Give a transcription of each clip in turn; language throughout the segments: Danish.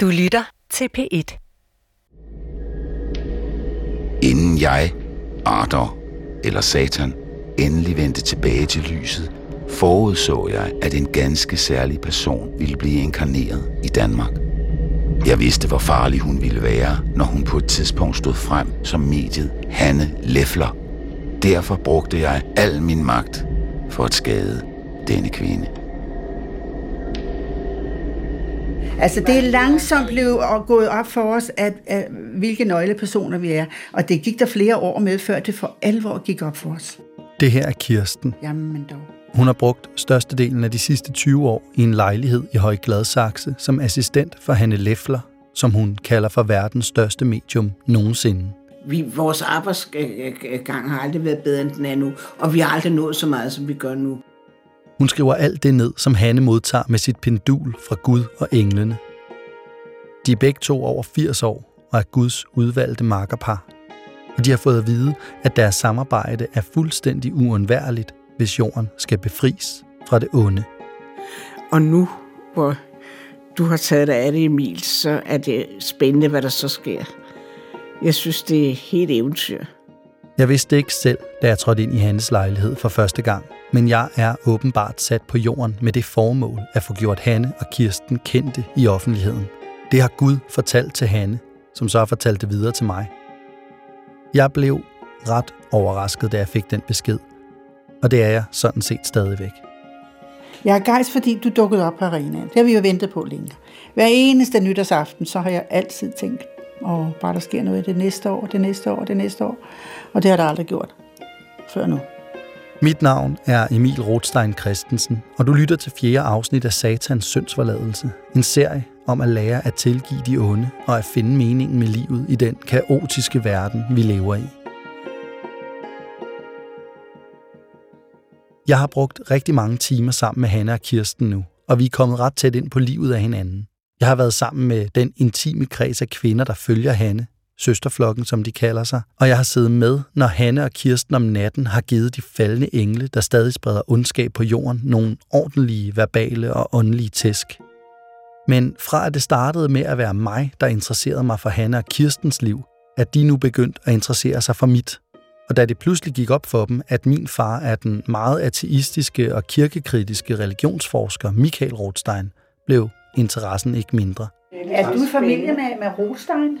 Du lytter til P1. Inden jeg, Ardor eller Satan, endelig vendte tilbage til lyset, forudså jeg, at en ganske særlig person ville blive inkarneret i Danmark. Jeg vidste, hvor farlig hun ville være, når hun på et tidspunkt stod frem som mediet Hanne Leffler. Derfor brugte jeg al min magt for at skade denne kvinde. Altså, det er langsomt blevet gået op for os, at, at, hvilke nøglepersoner vi er. Og det gik der flere år med, før det for alvor gik op for os. Det her er Kirsten. Jamen dog. Hun har brugt størstedelen af de sidste 20 år i en lejlighed i Høje Gladsaxe som assistent for Hanne Leffler, som hun kalder for verdens største medium nogensinde. Vi, vores arbejdsgang har aldrig været bedre, end den er nu, og vi har aldrig nået så meget, som vi gør nu. Hun skriver alt det ned, som Hanne modtager med sit pendul fra Gud og englene. De er begge to over 80 år og er Guds udvalgte makkerpar. Og de har fået at vide, at deres samarbejde er fuldstændig uundværligt, hvis jorden skal befries fra det onde. Og nu, hvor du har taget dig af det, Emil, så er det spændende, hvad der så sker. Jeg synes, det er helt eventyr. Jeg vidste ikke selv, da jeg trådte ind i hans lejlighed for første gang, men jeg er åbenbart sat på jorden med det formål at få gjort Hanne og Kirsten kendte i offentligheden. Det har Gud fortalt til Hanne, som så har fortalt det videre til mig. Jeg blev ret overrasket, da jeg fik den besked, og det er jeg sådan set stadigvæk. Jeg er gejst, fordi du dukkede op på arenaen. Det har vi jo ventet på længe. Hver eneste nytårsaften, så har jeg altid tænkt, og bare der sker noget det næste år, det næste år, det næste år. Og det har der aldrig gjort før nu. Mit navn er Emil Rothstein Christensen, og du lytter til fjerde afsnit af Satans syndsforladelse. En serie om at lære at tilgive de onde og at finde meningen med livet i den kaotiske verden, vi lever i. Jeg har brugt rigtig mange timer sammen med Hanna og Kirsten nu, og vi er kommet ret tæt ind på livet af hinanden. Jeg har været sammen med den intime kreds af kvinder, der følger Hanne, søsterflokken, som de kalder sig, og jeg har siddet med, når Hanne og Kirsten om natten har givet de faldende engle, der stadig spreder ondskab på jorden, nogle ordentlige verbale og åndelige tæsk. Men fra at det startede med at være mig, der interesserede mig for Hanne og Kirstens liv, at de nu begyndt at interessere sig for mit. Og da det pludselig gik op for dem, at min far er den meget ateistiske og kirkekritiske religionsforsker Michael Rothstein, blev interessen ikke mindre. Er du i familie med, med Rothstein?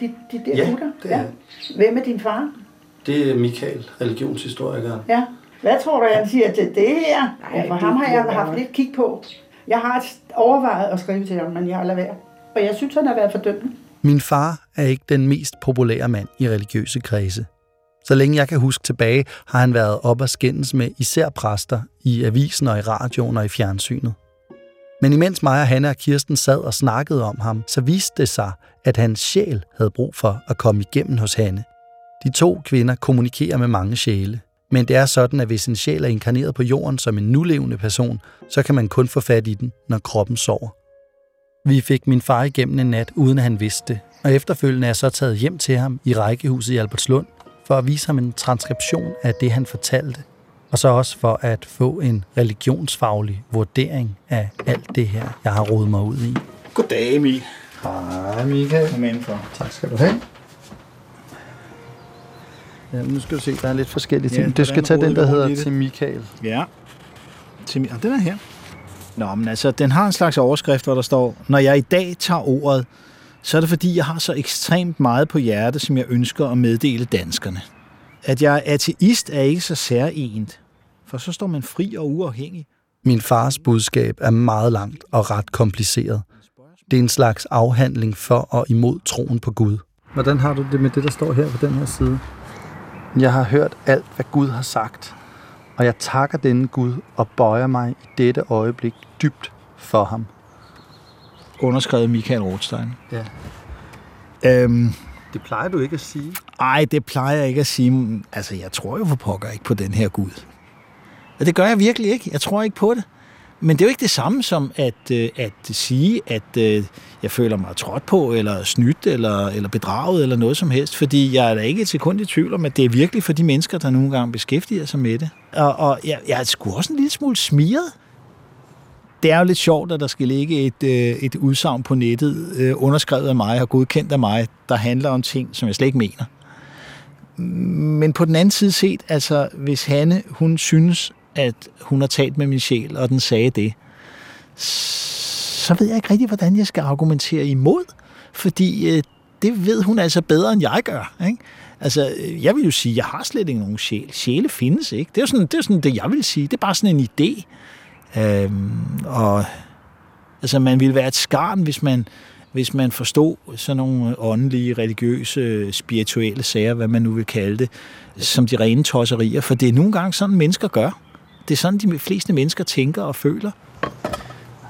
De, de der ja, gutter? det er ja. Hvem er din far? Det er Michael, religionshistorikeren. Ja. Hvad tror du, han siger til det her? Ja, for ham har jeg haft lidt kig på. Jeg har overvejet at skrive til ham, men jeg har lavet være. Og jeg synes, han har været fordømmende. Min far er ikke den mest populære mand i religiøse kredse. Så længe jeg kan huske tilbage, har han været op og skændes med især præster i avisen og i radioen og i fjernsynet. Men imens Maja, og Hanna og Kirsten sad og snakkede om ham, så viste det sig, at hans sjæl havde brug for at komme igennem hos Hanne. De to kvinder kommunikerer med mange sjæle. Men det er sådan, at hvis en sjæl er inkarneret på jorden som en nulevende person, så kan man kun få fat i den, når kroppen sover. Vi fik min far igennem en nat, uden at han vidste det, og efterfølgende er jeg så taget hjem til ham i rækkehuset i Albertslund, for at vise ham en transkription af det, han fortalte, og så også for at få en religionsfaglig vurdering af alt det her, jeg har rodet mig ud i. Goddag, Emil. Hej, Michael. Kom indenfor. Tak skal du have. Ja, nu skal du se, der er lidt forskellige ting. Ja, du skal tage den, der hedder til Michael. Ja. Til, og den er her. Nå, men altså, den har en slags overskrift, hvor der står, når jeg i dag tager ordet, så er det fordi, jeg har så ekstremt meget på hjerte, som jeg ønsker at meddele danskerne. At jeg er ateist er ikke så særligt, for så står man fri og uafhængig. Min fars budskab er meget langt og ret kompliceret. Det er en slags afhandling for og imod troen på Gud. Hvordan har du det med det, der står her på den her side? Jeg har hørt alt, hvad Gud har sagt, og jeg takker denne Gud og bøjer mig i dette øjeblik dybt for ham. Underskrevet Michael Rothstein. Ja. Øhm, det plejer du ikke at sige. Nej, det plejer jeg ikke at sige. Altså, jeg tror jo for pokker ikke på den her Gud. Og det gør jeg virkelig ikke. Jeg tror ikke på det. Men det er jo ikke det samme som at, øh, at sige, at øh, jeg føler mig trådt på, eller snydt, eller, eller bedraget, eller noget som helst. Fordi jeg er da ikke et sekund i tvivl om, at det er virkelig for de mennesker, der nogle gange beskæftiger sig med det. Og, og jeg, jeg er sgu også en lille smule smiret det er jo lidt sjovt, at der skal ligge et, øh, et udsagn på nettet, øh, underskrevet af mig og godkendt af mig, der handler om ting, som jeg slet ikke mener. Men på den anden side set, altså hvis Hanne, hun synes, at hun har talt med min sjæl, og den sagde det, så ved jeg ikke rigtig, hvordan jeg skal argumentere imod, fordi øh, det ved hun altså bedre, end jeg gør. Ikke? Altså, øh, jeg vil jo sige, at jeg har slet ikke nogen sjæl. Sjæle findes ikke. Det er jo sådan det, er sådan, det jeg vil sige. Det er bare sådan en idé. Øhm, og altså, man ville være et skarn, hvis man, hvis man forstod sådan nogle åndelige, religiøse, spirituelle sager, hvad man nu vil kalde det, som de rene tosserier. For det er nogle gange sådan, mennesker gør. Det er sådan, de fleste mennesker tænker og føler.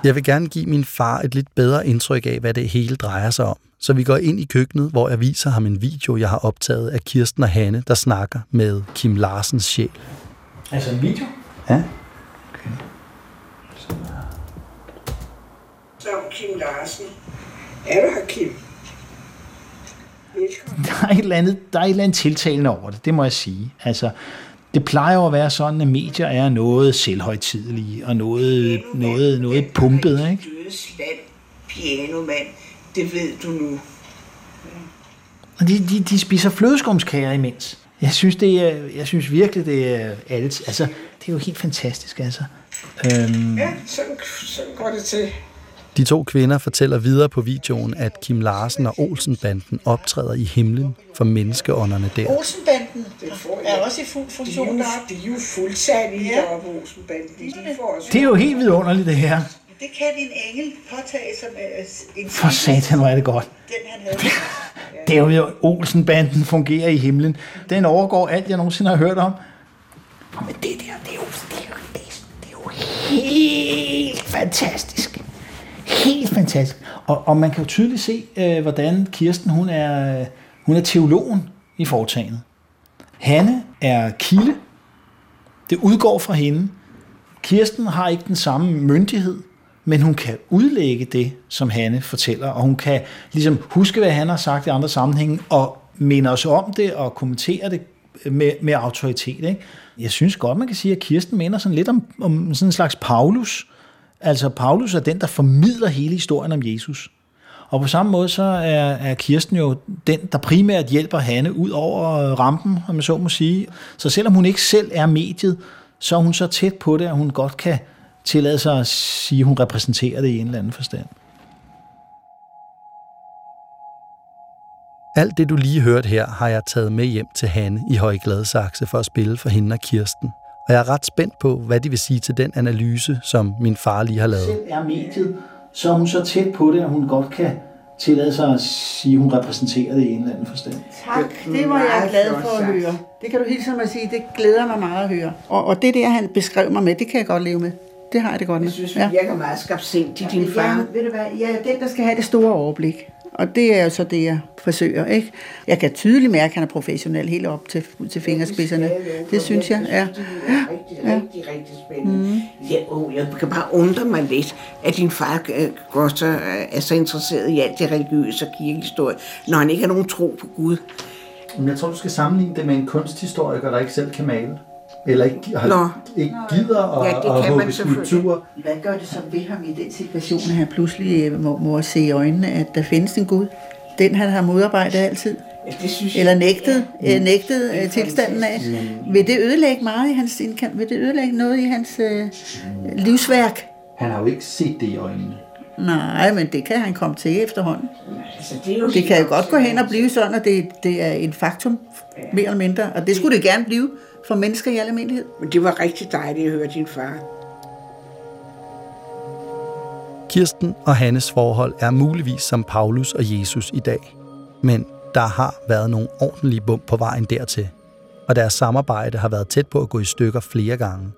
Jeg vil gerne give min far et lidt bedre indtryk af, hvad det hele drejer sig om. Så vi går ind i køkkenet, hvor jeg viser ham en video, jeg har optaget af Kirsten og Hanne, der snakker med Kim Larsens sjæl. Altså en video? Ja. Så Kim Larsen. Er du her, Kim? Velkommen. Der er, et eller andet, der er et eller andet tiltalende over det, det må jeg sige. Altså, det plejer jo at være sådan, at medier er noget selvhøjtidelige og noget, noget, noget pumpet, ikke? Dødes land, pianomand. Det ved du nu. Og de, de, de spiser flødeskumskager imens. Jeg synes, det er, jeg synes virkelig, det er alt. Altså, det er jo helt fantastisk, altså. Øhm, Ja, sådan, sådan går det til. De to kvinder fortæller videre på videoen, at Kim Larsen og Olsenbanden optræder i himlen for menneskeånderne der. Olsenbanden er også i fuld De er funktion jo, deroppe. de er jo fuldtallige Ja. deroppe, Olsenbanden. De, de får også det er jo helt vidunderligt, det her. Det kan din engel påtage sig med en For satan, hvor er det godt. den han havde. Det er jo, Olsenbanden fungerer i himlen. Den overgår alt, jeg nogensinde har hørt om. Men det der, det er jo, det er jo, det er, det er jo helt fantastisk. Helt fantastisk. Og, og man kan jo tydeligt se, øh, hvordan Kirsten, hun er, øh, hun er teologen i foretagendet. Hanne er kilde. Det udgår fra hende. Kirsten har ikke den samme myndighed, men hun kan udlægge det, som Hanne fortæller, og hun kan ligesom huske, hvad han har sagt i andre sammenhænge, og minde os om det, og kommentere det med, med autoritet. Ikke? Jeg synes godt, man kan sige, at Kirsten minder sådan lidt om, om sådan en slags Paulus. Altså, Paulus er den, der formidler hele historien om Jesus. Og på samme måde så er, er Kirsten jo den, der primært hjælper Hanne ud over øh, rampen, om man så må sige. Så selvom hun ikke selv er mediet, så er hun så tæt på det, at hun godt kan tillade sig at sige, at hun repræsenterer det i en eller anden forstand. Alt det, du lige hørte her, har jeg taget med hjem til Hanne i Høje Gladsaxe for at spille for hende og Kirsten. Og jeg er ret spændt på, hvad de vil sige til den analyse, som min far lige har lavet. Selv er mediet, så er hun så tæt på det, at hun godt kan tillade sig at sige, at hun repræsenterer det i en eller anden forstand. Tak, det var jeg glad for at høre. Det kan du hilse mig at sige, det glæder mig meget at høre. Og, og det der, han beskrev mig med, det kan jeg godt leve med. Det har jeg det godt med. Jeg synes, vi virker meget skabsindigt, din Ja, far. ved du hvad, jeg er den, der skal have det store overblik. Og det er jo så det, jeg forsøger. Ikke? Jeg kan tydeligt mærke, at han er professionel helt op til, ud til fingerspidserne. Det synes jeg, ja. Det er rigtig, rigtig, rigtig spændende. Mm. Ja, oh, jeg kan bare undre mig lidt, at din far øh, går så, øh, er så interesseret i alt det religiøse og kirkehistorie, når han ikke har nogen tro på Gud. Men jeg tror, du skal sammenligne det med en kunsthistoriker, der ikke selv kan male. Eller ikke, har, Nå. ikke gider at, Ja, det at kan hugge man selvfølgelig. skulpturer. Hvad gør det så ved ham i den situation, at han pludselig øh, må, må se i øjnene, at der findes en Gud? Den han har modarbejdet altid. Ja, det synes jeg. Eller nægtet, ja. nægtet øh, tilstanden af. Vil det ødelægge meget i hans indkant? Vil det ødelægge noget i hans øh, livsværk? Han har jo ikke set det i øjnene. Nej, men det kan han komme til efterhånden. Altså, det, er jo Det kan jo godt gå hen og blive sådan, at det, det er en faktum, mere eller mindre. Og det skulle det gerne blive for mennesker i almindelighed. Men det var rigtig dejligt at høre din far. Kirsten og Hannes forhold er muligvis som Paulus og Jesus i dag. Men der har været nogle ordentlige bump på vejen dertil. Og deres samarbejde har været tæt på at gå i stykker flere gange.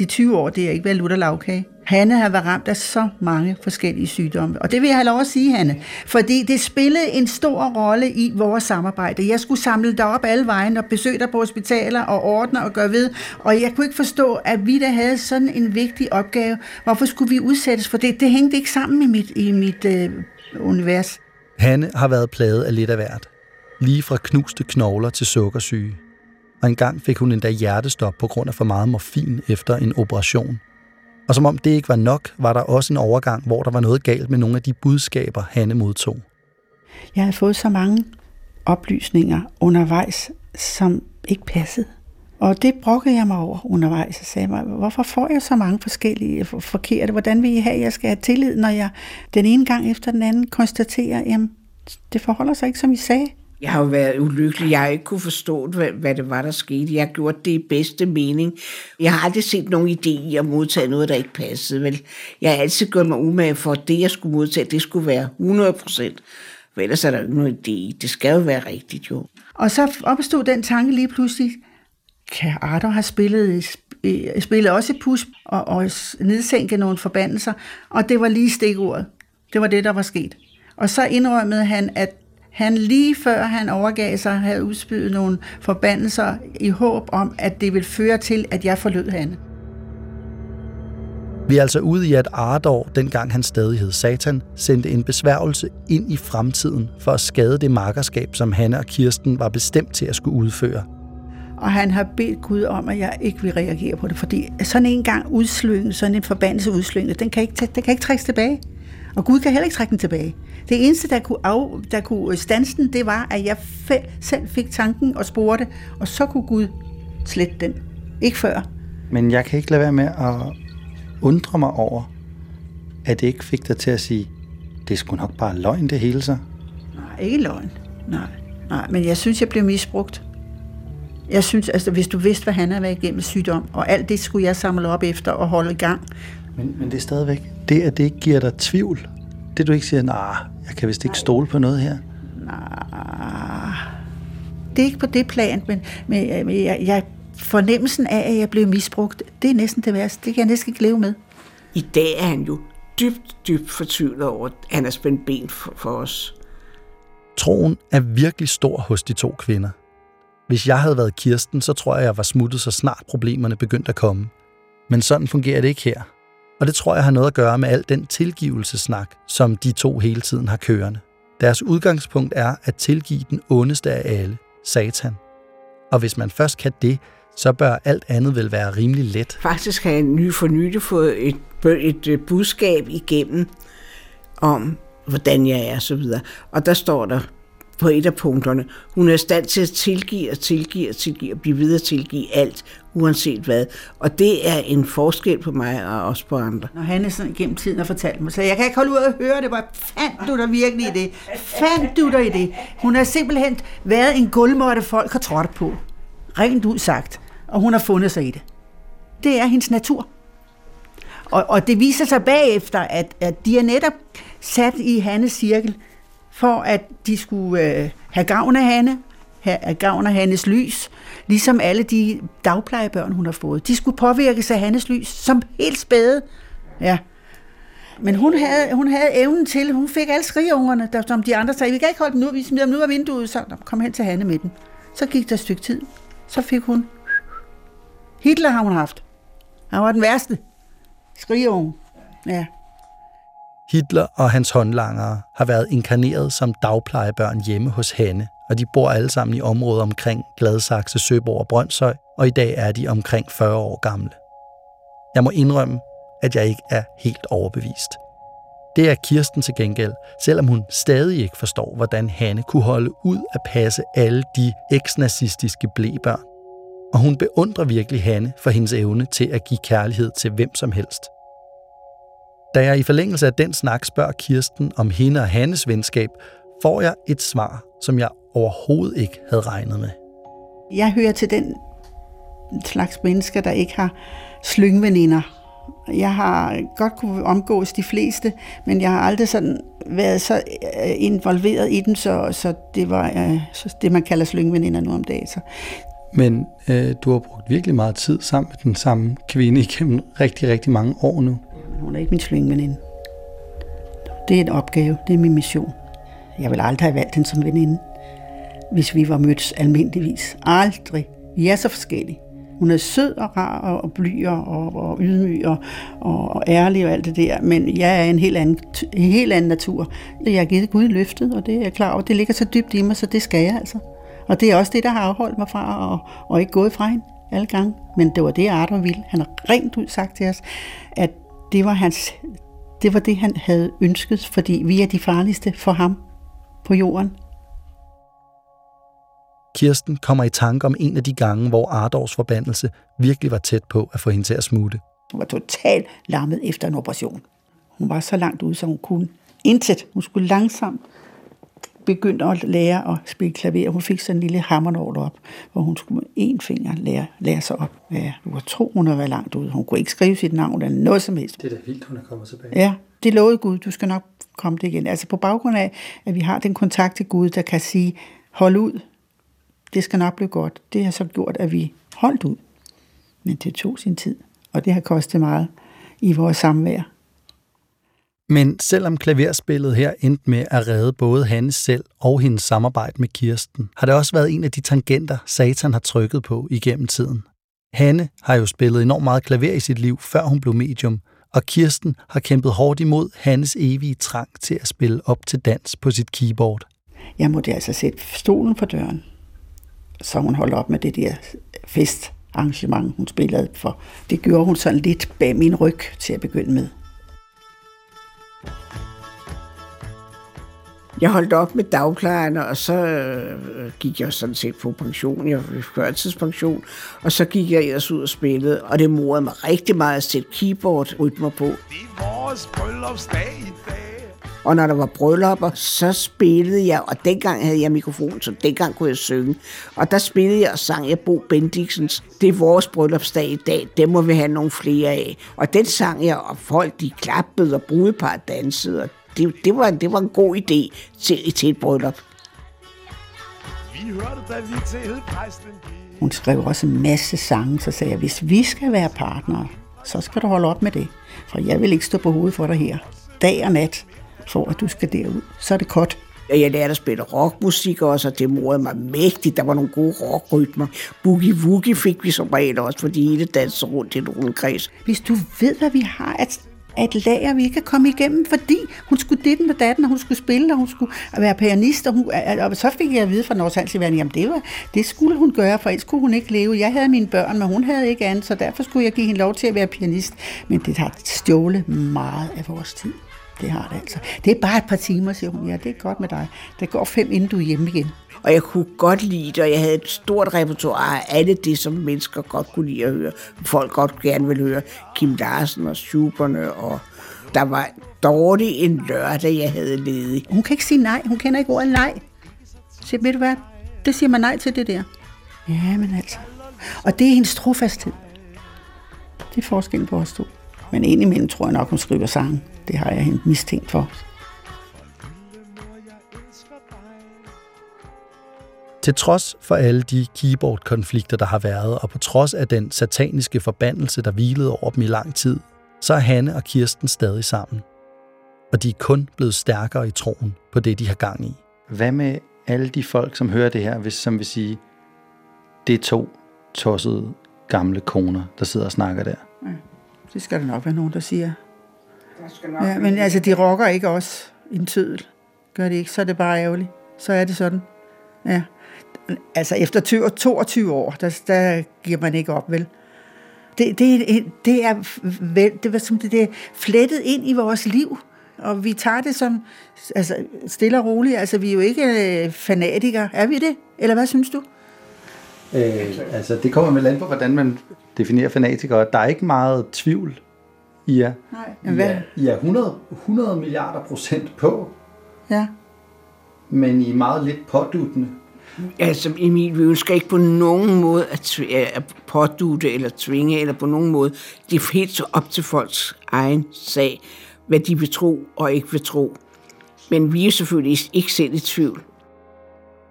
De 20 år, det er ikke været lutterlavkage. Hanne har været ramt af så mange forskellige sygdomme. Og det vil jeg have lov at sige, Hanne. Fordi det spillede en stor rolle i vores samarbejde. Jeg skulle samle dig op alle vejen og besøge dig på hospitaler og ordne og gøre ved. Og jeg kunne ikke forstå, at vi der havde sådan en vigtig opgave. Hvorfor skulle vi udsættes for det? Det hængte ikke sammen i mit, i mit øh, univers. Hanne har været plaget af lidt af hvert. Lige fra knuste knogler til sukkersyge. Og engang fik hun endda hjertestop på grund af for meget morfin efter en operation. Og som om det ikke var nok, var der også en overgang, hvor der var noget galt med nogle af de budskaber, Hanne modtog. Jeg havde fået så mange oplysninger undervejs, som ikke passede. Og det brokkede jeg mig over undervejs og sagde mig, hvorfor får jeg så mange forskellige forkerte? Hvordan vil I have, at jeg skal have tillid, når jeg den ene gang efter den anden konstaterer, at det forholder sig ikke, som I sagde? Jeg har jo været ulykkelig. Jeg har ikke kunne forstå, hvad, hvad det var, der skete. Jeg har gjort det i bedste mening. Jeg har aldrig set nogen idé i at modtage noget, der ikke passede. Vel? Jeg har altid gjort mig umage for, at det, jeg skulle modtage, det skulle være 100 procent. For ellers er der jo ikke nogen idé. Det skal jo være rigtigt, jo. Og så opstod den tanke lige pludselig, kan Arthur have spillet, spillet også et pus og, og nedsænke nogle forbandelser? Og det var lige stikordet. Det var det, der var sket. Og så indrømmede han, at han lige før han overgav sig, havde udspydet nogle forbandelser i håb om, at det ville føre til, at jeg forlod han. Vi er altså ude i, at Ardor, dengang han stadig hed Satan, sendte en besværgelse ind i fremtiden for at skade det markerskab, som Hanne og Kirsten var bestemt til at skulle udføre. Og han har bedt Gud om, at jeg ikke vil reagere på det, fordi sådan en gang udslynget, sådan en forbandelse udslynget, den kan ikke, den kan ikke trækkes tilbage. Og Gud kan heller ikke trække den tilbage. Det eneste, der kunne, af, der kunne stanse den, det var, at jeg selv fik tanken og spurgte, og så kunne Gud slette den. Ikke før. Men jeg kan ikke lade være med at undre mig over, at det ikke fik dig til at sige, det er sgu nok bare løgn, det hele så. Nej, ikke løgn. Nej, nej, men jeg synes, jeg blev misbrugt. Jeg synes, altså hvis du vidste, hvad han har været igennem sygdom, og alt det skulle jeg samle op efter og holde i gang. Men, men det er stadigvæk, det at det ikke giver dig tvivl, det du ikke siger, nej, jeg kan vist ikke stole på noget her. Nej, det er ikke på det plan, men, men, men jeg, jeg, fornemmelsen af, at jeg blev misbrugt, det er næsten det værste. Det kan jeg næsten ikke leve med. I dag er han jo dybt, dybt fortvivlet over, at han har spændt ben for, for os. Troen er virkelig stor hos de to kvinder. Hvis jeg havde været Kirsten, så tror jeg, jeg var smuttet, så snart problemerne begyndte at komme. Men sådan fungerer det ikke her. Og det tror jeg har noget at gøre med al den tilgivelsesnak, som de to hele tiden har kørende. Deres udgangspunkt er at tilgive den ondeste af alle, Satan. Og hvis man først kan det, så bør alt andet vel være rimelig let. Faktisk har jeg ny for nylig fået et, et øh, budskab igennem om, hvordan jeg er, og så videre. Og der står der, på et af punkterne. Hun er i stand til at tilgive og tilgive og tilgive og blive videre at tilgive alt, uanset hvad. Og det er en forskel på mig og også på andre. Når han er sådan gennem tiden har fortalt mig, så jeg kan ikke holde ud og høre det. Hvor fandt du der virkelig i det? Fandt du der i det? Hun har simpelthen været en gulvmåtte, folk har trådt på. Rent ud sagt. Og hun har fundet sig i det. Det er hendes natur. Og, og det viser sig bagefter, at, at de er netop sat i hans cirkel, for at de skulle øh, have gavn af Hanne, have gavn af Hannes lys, ligesom alle de dagplejebørn, hun har fået. De skulle påvirkes af Hannes lys som helt spæde. Ja. Men hun havde, hun havde evnen til, hun fik alle skrigeungerne, der, som de andre sagde, vi kan ikke holde dem nu, vi smider dem nu af vinduet, så kom hen til Hanne med dem. Så gik der et stykke tid, så fik hun, Hitler har hun haft. Han var den værste. Skrigeunge. Ja. Hitler og hans håndlangere har været inkarneret som dagplejebørn hjemme hos Hanne, og de bor alle sammen i området omkring Gladsaxe, Søborg og Brøndshøj, og i dag er de omkring 40 år gamle. Jeg må indrømme, at jeg ikke er helt overbevist. Det er Kirsten til gengæld, selvom hun stadig ikke forstår, hvordan Hanne kunne holde ud at passe alle de eksnazistiske blæbørn. Og hun beundrer virkelig Hanne for hendes evne til at give kærlighed til hvem som helst – da jeg i forlængelse af den snak spørger Kirsten om hende og Hannes venskab, får jeg et svar, som jeg overhovedet ikke havde regnet med. Jeg hører til den slags mennesker, der ikke har slyngveninder. Jeg har godt kunne omgås de fleste, men jeg har aldrig sådan været så øh, involveret i dem, så, så det var øh, så det, man kalder slyngveninder nu om dagen. Så. Men øh, du har brugt virkelig meget tid sammen med den samme kvinde igennem rigtig, rigtig mange år nu. Hun er ikke min slyngveninde. Det er en opgave. Det er min mission. Jeg vil aldrig have valgt hende som veninde, hvis vi var mødt almindeligvis. Aldrig. Vi er så forskellige. Hun er sød og rar og blyg og, og ydmyg og, og, ærlig og alt det der, men jeg er en helt anden, en helt anden natur. Jeg har givet Gud løftet, og det er jeg klar over. Det ligger så dybt i mig, så det skal jeg altså. Og det er også det, der har afholdt mig fra at, og ikke gået fra hende alle gange. Men det var det, Arthur ville. Han har rent ud sagt til os, at det var, hans, det var det, han havde ønsket, fordi vi er de farligste for ham på jorden. Kirsten kommer i tanke om en af de gange, hvor Ardors forbandelse virkelig var tæt på at få hende til at smutte. Hun var totalt lammet efter en operation. Hun var så langt ude, så hun kunne intet. Hun skulle langsomt begynde at lære at spille klaver. Hun fik sådan en lille hammernål op, hvor hun skulle med én finger lære, lære sig op. Ja, du var tro, hun været langt ude. Hun kunne ikke skrive sit navn eller noget som helst. Det er da vildt, hun er kommet tilbage. Ja, det lovede Gud, du skal nok komme det igen. Altså på baggrund af, at vi har den kontakt til Gud, der kan sige, hold ud, det skal nok blive godt. Det har så gjort, at vi holdt ud. Men det tog sin tid, og det har kostet meget i vores samvær. Men selvom klaverspillet her endte med at redde både Hannes selv og hendes samarbejde med Kirsten, har det også været en af de tangenter, Satan har trykket på igennem tiden. Hanne har jo spillet enormt meget klaver i sit liv, før hun blev medium, og Kirsten har kæmpet hårdt imod Hannes evige trang til at spille op til dans på sit keyboard. Jeg måtte altså sætte stolen på døren, så hun holdt op med det der festarrangement, hun spillede for. Det gjorde hun sådan lidt bag min ryg til at begynde med. Jeg holdt op med dagplejerne, og så øh, gik jeg sådan set på pension. Jeg fik førtidspension, og så gik jeg ellers ud og spillede, og det morede mig rigtig meget at sætte keyboard-rytmer på. Det er vores bryllupsdag i dag. Og når der var bryllupper, så spillede jeg, og dengang havde jeg mikrofon, så dengang kunne jeg synge. Og der spillede jeg og sang jeg Bo Bendixens, det er vores bryllupsdag i dag, det må vi have nogle flere af. Og den sang jeg, og folk de klappede, og brudepar dansede, og det, det, var, det var en god idé til, til et bryllup. Vi hørte, da vi til præsten. Hun skrev også en masse sange, så sagde jeg, hvis vi skal være partnere, så skal du holde op med det. For jeg vil ikke stå på hovedet for dig her. Dag og nat, for at du skal derud. Så er det godt. Jeg lærte at spille rockmusik også, og det morede mig mægtigt. Der var nogle gode rockrytmer. Boogie Woogie fik vi som regel også, fordi hele danser rundt i en rundkreds. Hvis du ved, hvad vi har at et lager, vi ikke kan komme igennem, fordi hun skulle ditten og datten, og hun skulle spille, og hun skulle være pianist, og, hun, og så fik jeg at vide fra Nords Halseværende, jamen det, var, det skulle hun gøre, for ellers skulle hun ikke leve. Jeg havde mine børn, men hun havde ikke andet, så derfor skulle jeg give hende lov til at være pianist. Men det har stjålet meget af vores tid. Det har det altså. Det er bare et par timer, siger hun. Ja, det er godt med dig. Det går fem, inden du er hjemme igen. Og jeg kunne godt lide det, og jeg havde et stort repertoire af alle det, som mennesker godt kunne lide at høre. Folk godt gerne ville høre. Kim Larsen og Schuberne, og der var dårligt en lørdag, jeg havde ledig. Hun kan ikke sige nej. Hun kender ikke ordet nej. Så ved du hvad? Det siger man nej til det der. Ja, men altså. Og det er hendes trofasthed. Det er forskellen på os to. Men indimellem tror jeg nok, hun skriver sange. Det har jeg hende mistænkt for. Til trods for alle de keyboard-konflikter, der har været, og på trods af den sataniske forbandelse, der hvilede over dem i lang tid, så er Hanne og Kirsten stadig sammen. Og de er kun blevet stærkere i troen på det, de har gang i. Hvad med alle de folk, som hører det her, hvis, som vil sige, det er to tossede gamle koner, der sidder og snakker der? Det skal der nok være nogen, der siger. Der skal nok Ja, men altså, de rocker ikke også en tødel. Gør det ikke, så er det bare ærgerligt. Så er det sådan. Ja. Altså, efter 20, 22 år, der, der giver man ikke op, vel? Det, det, det er vel, det var som det, det er flettet ind i vores liv, og vi tager det som altså, stille og roligt. Altså, vi er jo ikke øh, fanatikere. Er vi det? Eller hvad synes du? Øh, altså, det kommer vel an på, hvordan man definerer fanatikere. Der er ikke meget tvivl i jer. Nej. Men hvad? I er 100, 100 milliarder procent på, Ja. men I er meget lidt påduttende. Altså, Emil, vi ønsker ikke på nogen måde at, tv- at pådute eller tvinge, eller på nogen måde. Det er helt så op til folks egen sag, hvad de vil tro og ikke vil tro. Men vi er selvfølgelig ikke selv i tvivl.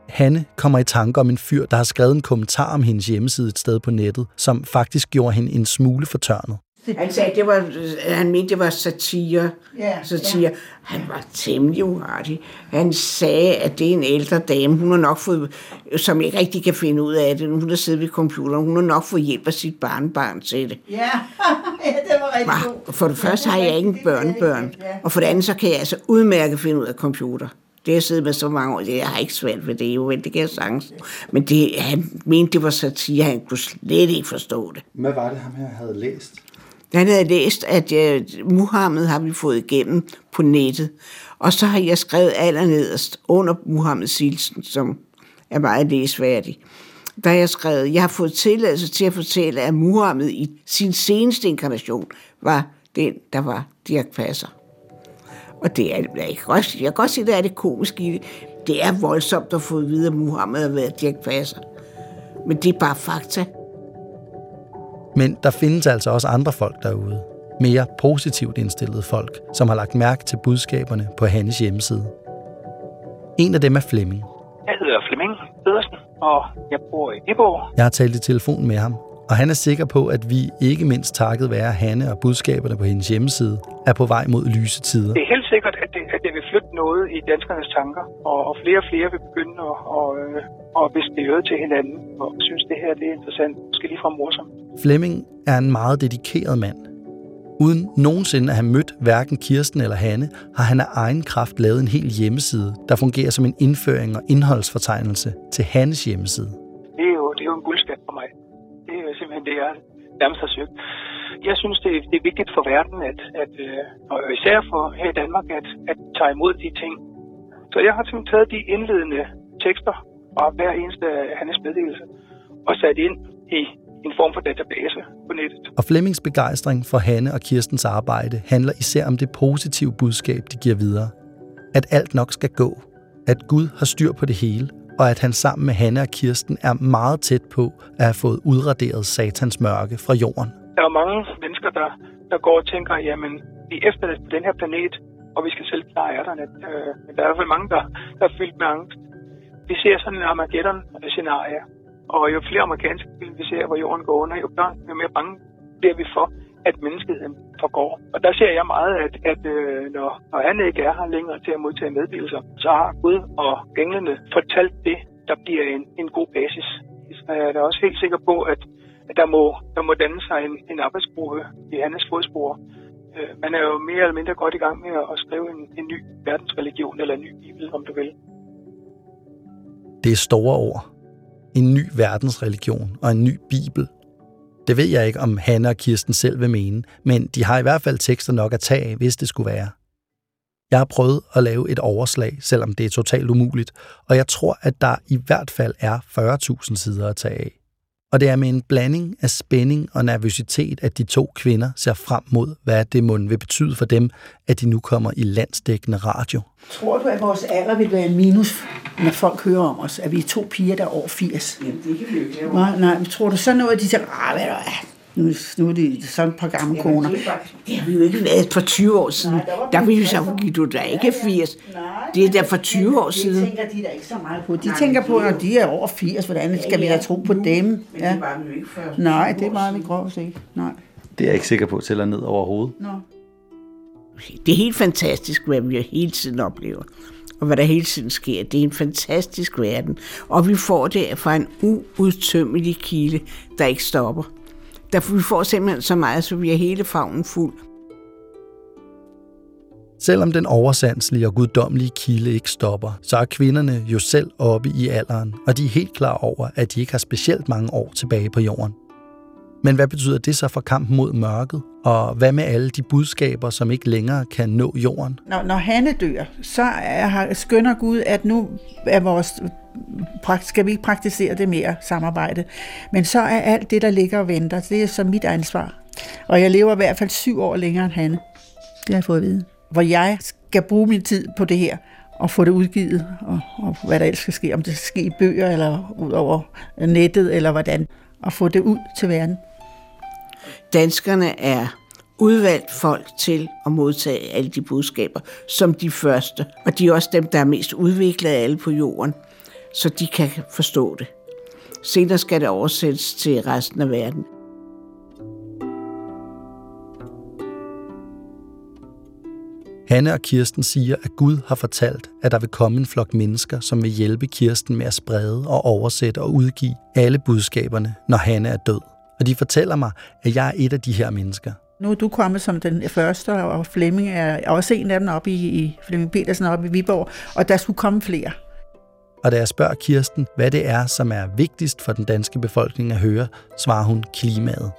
Hanne kommer i tanke om en fyr, der har skrevet en kommentar om hendes hjemmeside et sted på nettet, som faktisk gjorde hende en smule fortørnet. Han sagde, det var, han mente, det var satire. Ja, satire. Han var temmelig uartig. Han sagde, at det er en ældre dame. Hun har nok fået, som ikke rigtig kan finde ud af det. Hun har siddet ved computeren. Hun har nok fået hjælp af sit barnebarn til det. Ja, ja det var rigtig Hva? For det første har jeg ikke børnebørn. Og for det andet, så kan jeg altså udmærket finde ud af computer. Det har jeg siddet med så mange år. Jeg har ikke svært ved det, jo, men det kan jeg sagtens. Men det, han mente, det var satire. Han kunne slet ikke forstå det. Hvad var det, ham her havde læst? Han havde læst, at jeg, Muhammed har vi fået igennem på nettet. Og så har jeg skrevet allernederst under Muhammeds hilsen, som er meget læsværdig. Der har jeg skrevet, jeg har fået tilladelse til at fortælle, at Muhammed i sin seneste inkarnation var den, der var Dirk Passer. Og det er, jeg kan godt, jeg kan godt sige, at det er det komiske i det. Det er voldsomt at få at vide, at Muhammed har været Dirk Passer. Men det er bare fakta. Men der findes altså også andre folk derude. Mere positivt indstillede folk, som har lagt mærke til budskaberne på Hannes hjemmeside. En af dem er Flemming. Jeg hedder Flemming Pedersen, og jeg bor i Viborg. Jeg har talt i telefon med ham, og han er sikker på, at vi ikke mindst takket være Hanne og budskaberne på hendes hjemmeside, er på vej mod lyse tider. Det er helt sikkert, at det, at det vil flytte noget i danskernes tanker, og, og flere og flere vil begynde at, og, og øret til hinanden, og synes, det her det er interessant, måske lige fra morsomt. Flemming er en meget dedikeret mand. Uden nogensinde at have mødt hverken Kirsten eller Hanne, har han af egen kraft lavet en hel hjemmeside, der fungerer som en indføring og indholdsfortegnelse til Hannes hjemmeside jeg nærmest har søgt. Jeg synes, det, det er vigtigt for verden, at, at, øh, og især for her i Danmark, at, at tage imod de ting. Så jeg har simpelthen taget de indledende tekster fra hver eneste af hans meddelelse og sat ind i en form for database på nettet. Og Flemmings begejstring for Hanne og Kirstens arbejde handler især om det positive budskab, de giver videre. At alt nok skal gå. At Gud har styr på det hele, og at han sammen med Hanne og Kirsten er meget tæt på at have fået udraderet satans mørke fra jorden. Der er mange mennesker, der, der går og tænker, jamen, vi er efterladt på den her planet, og vi skal selv klare ærterne. Øh, men der er i hvert fald mange, der, der er fyldt med angst. Vi ser sådan en Armageddon-scenarie, og jo flere amerikanske film vi ser, hvor jorden går under, jo, børn, jo mere bange bliver vi for, at menneskeheden forgår. Og der ser jeg meget, at, at øh, når, når han ikke er her længere til at modtage meddelelser, så har Gud og englene fortalt det, der bliver en, en god basis. Så jeg er da også helt sikker på, at, at der, må, der må danne sig en, en arbejdsgruppe i hans fodspor. Øh, man er jo mere eller mindre godt i gang med at skrive en, en ny verdensreligion, eller en ny bibel, om du vil. Det er store ord. En ny verdensreligion og en ny bibel. Det ved jeg ikke, om Hanne og Kirsten selv vil mene, men de har i hvert fald tekster nok at tage af, hvis det skulle være. Jeg har prøvet at lave et overslag, selvom det er totalt umuligt, og jeg tror, at der i hvert fald er 40.000 sider at tage af. Og det er med en blanding af spænding og nervøsitet, at de to kvinder ser frem mod, hvad det må vil betyde for dem, at de nu kommer i landsdækkende radio. Tror du, at vores alder vil være en minus, når folk hører om os? At vi er to piger, der er over 80? Jamen, det kan vi jo ikke lave. Nej, nej, men tror du så noget, de siger, ah, hvad er det, nu, nu er de sådan et par gamle koner. Det har vi jo ikke været for 20 år siden. Nej, der var der vil vi vi- så give du da ikke 80. Nej, Det er da for 20 år Det siden. tænker de da ikke så meget på. De tænker på, at de er over 80, hvordan skal vi da tro på dem? Ja. var vi jo ikke før. Nej, det er meget lidt grovt ikke. Nej. Det er jeg ikke sikker på tæller ned over hovedet. Nå. Det er helt fantastisk, hvad vi hele tiden oplever. Og hvad der hele tiden sker. Det er en fantastisk verden. Og vi får det fra en uudtømmelig kilde, der ikke stopper. Der vi får simpelthen så meget, så vi er hele favnen fuld. Selvom den oversandslige og guddommelige kilde ikke stopper, så er kvinderne jo selv oppe i alderen, og de er helt klar over, at de ikke har specielt mange år tilbage på jorden. Men hvad betyder det så for kampen mod mørket? Og hvad med alle de budskaber, som ikke længere kan nå jorden? Når, når Hanne dør, så er, har- skønner Gud, at nu er vores, skal vi ikke praktisere det mere samarbejde. Men så er alt det, der ligger og venter, det er så mit ansvar. Og jeg lever i hvert fald syv år længere end Hanne. Det har jeg fået at vide. Hvor jeg skal bruge min tid på det her, og få det udgivet, og, og hvad der ellers skal ske, om det skal ske i bøger, eller ud over nettet, eller hvordan, og få det ud til verden. Danskerne er udvalgt folk til at modtage alle de budskaber som de første. Og de er også dem, der er mest udviklet af alle på jorden, så de kan forstå det. Senere skal det oversættes til resten af verden. Hanne og Kirsten siger, at Gud har fortalt, at der vil komme en flok mennesker, som vil hjælpe Kirsten med at sprede og oversætte og udgive alle budskaberne, når Hanne er død. Og de fortæller mig, at jeg er et af de her mennesker. Nu er du kommet som den første, og Flemming er også en af dem oppe i, i Flemming Petersen oppe i Viborg, og der skulle komme flere. Og da jeg spørger Kirsten, hvad det er, som er vigtigst for den danske befolkning at høre, svarer hun klimaet,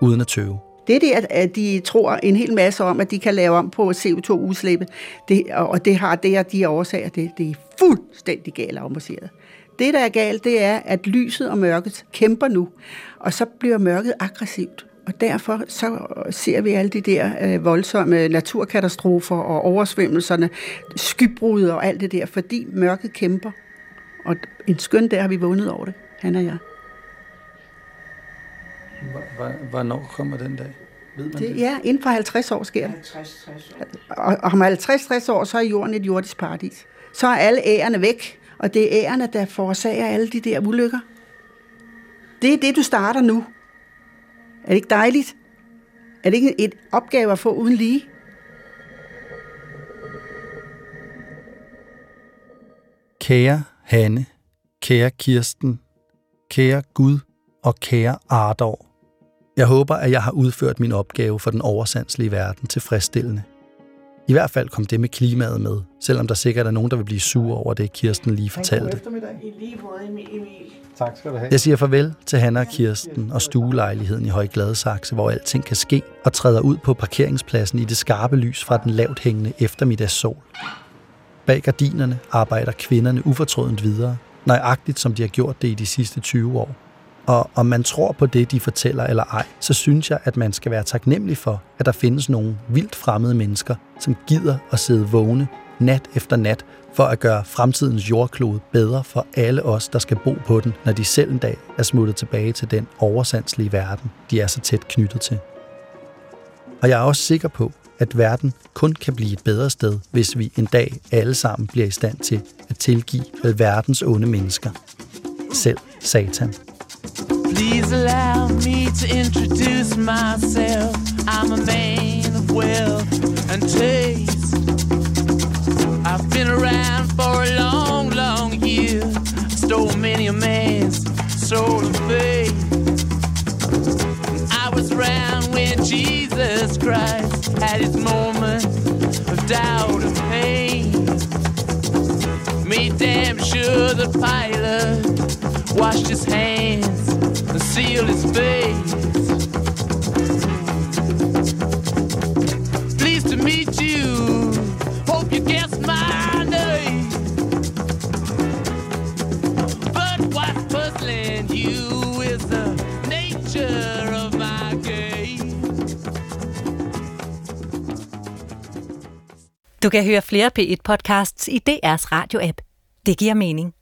uden at tøve. Det er det, at, de tror en hel masse om, at de kan lave om på CO2-udslippet, det, og det har det, at de årsager, det, det er fuldstændig galt afmarseret. Det, der er galt, det er, at lyset og mørket kæmper nu, og så bliver mørket aggressivt. Og derfor så ser vi alle de der øh, voldsomme naturkatastrofer og oversvømmelserne, skybrud og alt det der, fordi mørket kæmper. Og en skøn der har vi vundet over det, han og jeg. Hvornår kommer den dag? Ved man Det, det? ja, inden for 50 år sker det. 50-60 år. Og, og om 50-60 år, så er jorden et jordisk paradis. Så er alle æerne væk, og det er ærerne, der forårsager alle de der ulykker. Det er det, du starter nu. Er det ikke dejligt? Er det ikke et opgave at få uden lige? Kære Hanne, kære Kirsten, kære Gud og kære Ardor. Jeg håber, at jeg har udført min opgave for den oversandslige verden tilfredsstillende. I hvert fald kom det med klimaet med, selvom der sikkert er nogen, der vil blive sure over det, Kirsten lige fortalte. I lige måde, Emil. Tak skal du have. Jeg siger farvel til Hanna og Kirsten og stuelejligheden i Højgladsaxe, hvor alting kan ske, og træder ud på parkeringspladsen i det skarpe lys fra den lavt hængende eftermiddagssol. Bag gardinerne arbejder kvinderne ufortrødent videre, nøjagtigt som de har gjort det i de sidste 20 år. Og om man tror på det, de fortæller eller ej, så synes jeg, at man skal være taknemmelig for, at der findes nogle vildt fremmede mennesker, som gider at sidde vågne nat efter nat for at gøre fremtidens jordklode bedre for alle os, der skal bo på den, når de selv en dag er smuttet tilbage til den oversandslige verden, de er så tæt knyttet til. Og jeg er også sikker på, at verden kun kan blive et bedre sted, hvis vi en dag alle sammen bliver i stand til at tilgive verdens onde mennesker. Selv Satan. Please allow me to introduce myself. I'm a man of wealth and taste. I've been around for a long, long year. Stole many a man's soul and faith. I was around when Jesus Christ had his moment of doubt and pain. Made damn sure the pilot washed his hands conceal his face. Pleased to meet you. Hope you guessed my name. But what's puzzling you is the nature of my game. Du kan høre flere P1-podcasts i DR's radio-app. Det giver mening.